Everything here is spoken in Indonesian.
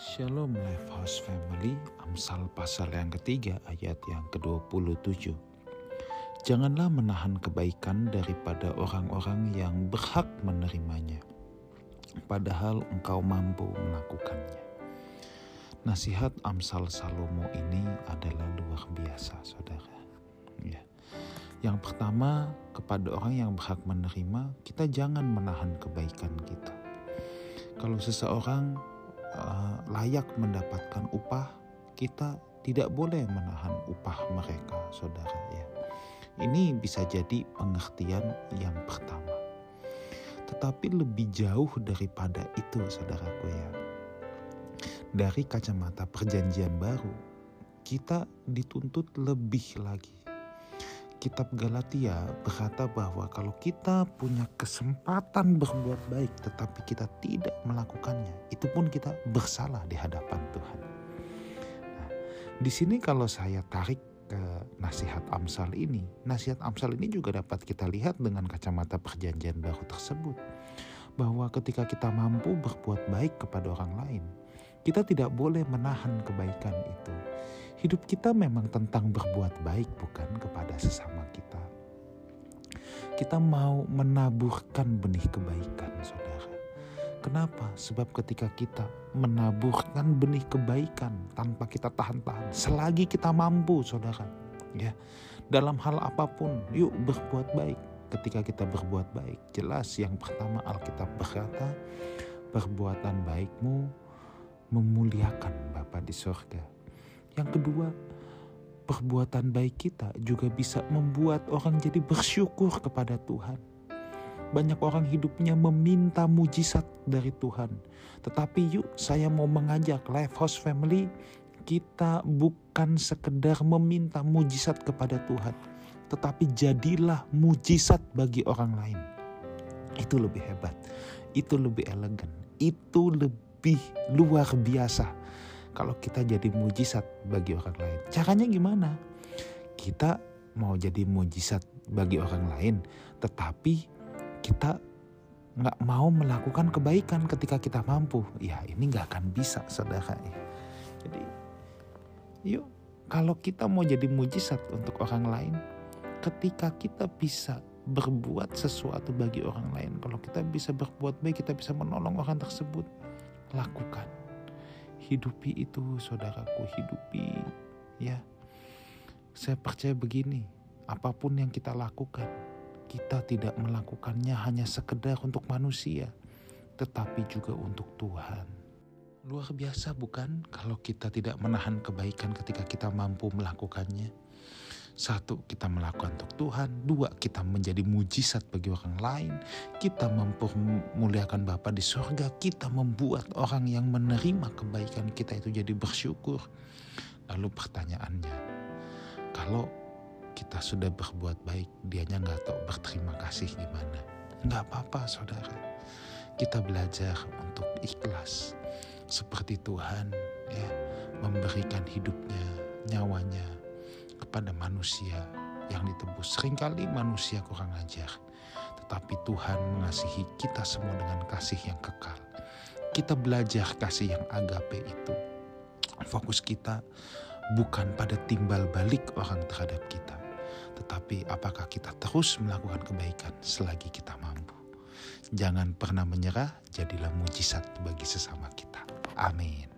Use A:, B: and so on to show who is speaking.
A: Shalom Life House Family, Amsal pasal yang ketiga ayat yang ke-27. Janganlah menahan kebaikan daripada orang-orang yang berhak menerimanya, padahal engkau mampu melakukannya. Nasihat Amsal Salomo ini adalah luar biasa, saudara. Ya. Yang pertama, kepada orang yang berhak menerima, kita jangan menahan kebaikan kita. Kalau seseorang uh, layak mendapatkan upah, kita tidak boleh menahan upah mereka, saudara ya. Ini bisa jadi pengertian yang pertama. Tetapi lebih jauh daripada itu, saudaraku ya. Dari kacamata perjanjian baru, kita dituntut lebih lagi kitab Galatia berkata bahwa kalau kita punya kesempatan berbuat baik tetapi kita tidak melakukannya, itu pun kita bersalah di hadapan Tuhan. Nah, di sini kalau saya tarik ke nasihat Amsal ini, nasihat Amsal ini juga dapat kita lihat dengan kacamata perjanjian baru tersebut. Bahwa ketika kita mampu berbuat baik kepada orang lain, kita tidak boleh menahan kebaikan itu. Hidup kita memang tentang berbuat baik, bukan kepada sesama kita. Kita mau menaburkan benih kebaikan, saudara. Kenapa? Sebab ketika kita menaburkan benih kebaikan tanpa kita tahan-tahan, selagi kita mampu, saudara, ya, dalam hal apa pun, yuk berbuat baik. Ketika kita berbuat baik, jelas yang pertama Alkitab berkata, perbuatan baikmu memuliakan Bapa di sorga. Yang kedua, perbuatan baik kita juga bisa membuat orang jadi bersyukur kepada Tuhan. Banyak orang hidupnya meminta mujizat dari Tuhan. Tetapi yuk saya mau mengajak Life House Family, kita bukan sekedar meminta mujizat kepada Tuhan. Tetapi jadilah mujizat bagi orang lain. Itu lebih hebat, itu lebih elegan, itu lebih lebih luar biasa kalau kita jadi mujizat bagi orang lain. Caranya gimana? Kita mau jadi mujizat bagi orang lain, tetapi kita nggak mau melakukan kebaikan ketika kita mampu. Ya ini nggak akan bisa saudara. Jadi yuk kalau kita mau jadi mujizat untuk orang lain, ketika kita bisa berbuat sesuatu bagi orang lain, kalau kita bisa berbuat baik, kita bisa menolong orang tersebut lakukan. Hidupi itu saudaraku, hidupi ya. Saya percaya begini, apa pun yang kita lakukan, kita tidak melakukannya hanya sekedar untuk manusia, tetapi juga untuk Tuhan. Luar biasa bukan kalau kita tidak menahan kebaikan ketika kita mampu melakukannya. Satu, kita melakukan untuk Tuhan. Dua, kita menjadi mujizat bagi orang lain. Kita mempermuliakan Bapa di sorga. Kita membuat orang yang menerima kebaikan kita itu jadi bersyukur. Lalu pertanyaannya, kalau kita sudah berbuat baik, dianya nggak tahu berterima kasih gimana. Nggak apa-apa saudara. Kita belajar untuk ikhlas. Seperti Tuhan ya memberikan hidupnya, nyawanya kepada manusia yang ditebus. Seringkali manusia kurang ajar, tetapi Tuhan mengasihi kita semua dengan kasih yang kekal. Kita belajar kasih yang agape itu. Fokus kita bukan pada timbal balik orang terhadap kita, tetapi apakah kita terus melakukan kebaikan selagi kita mampu. Jangan pernah menyerah, jadilah mujizat bagi sesama kita. Amin.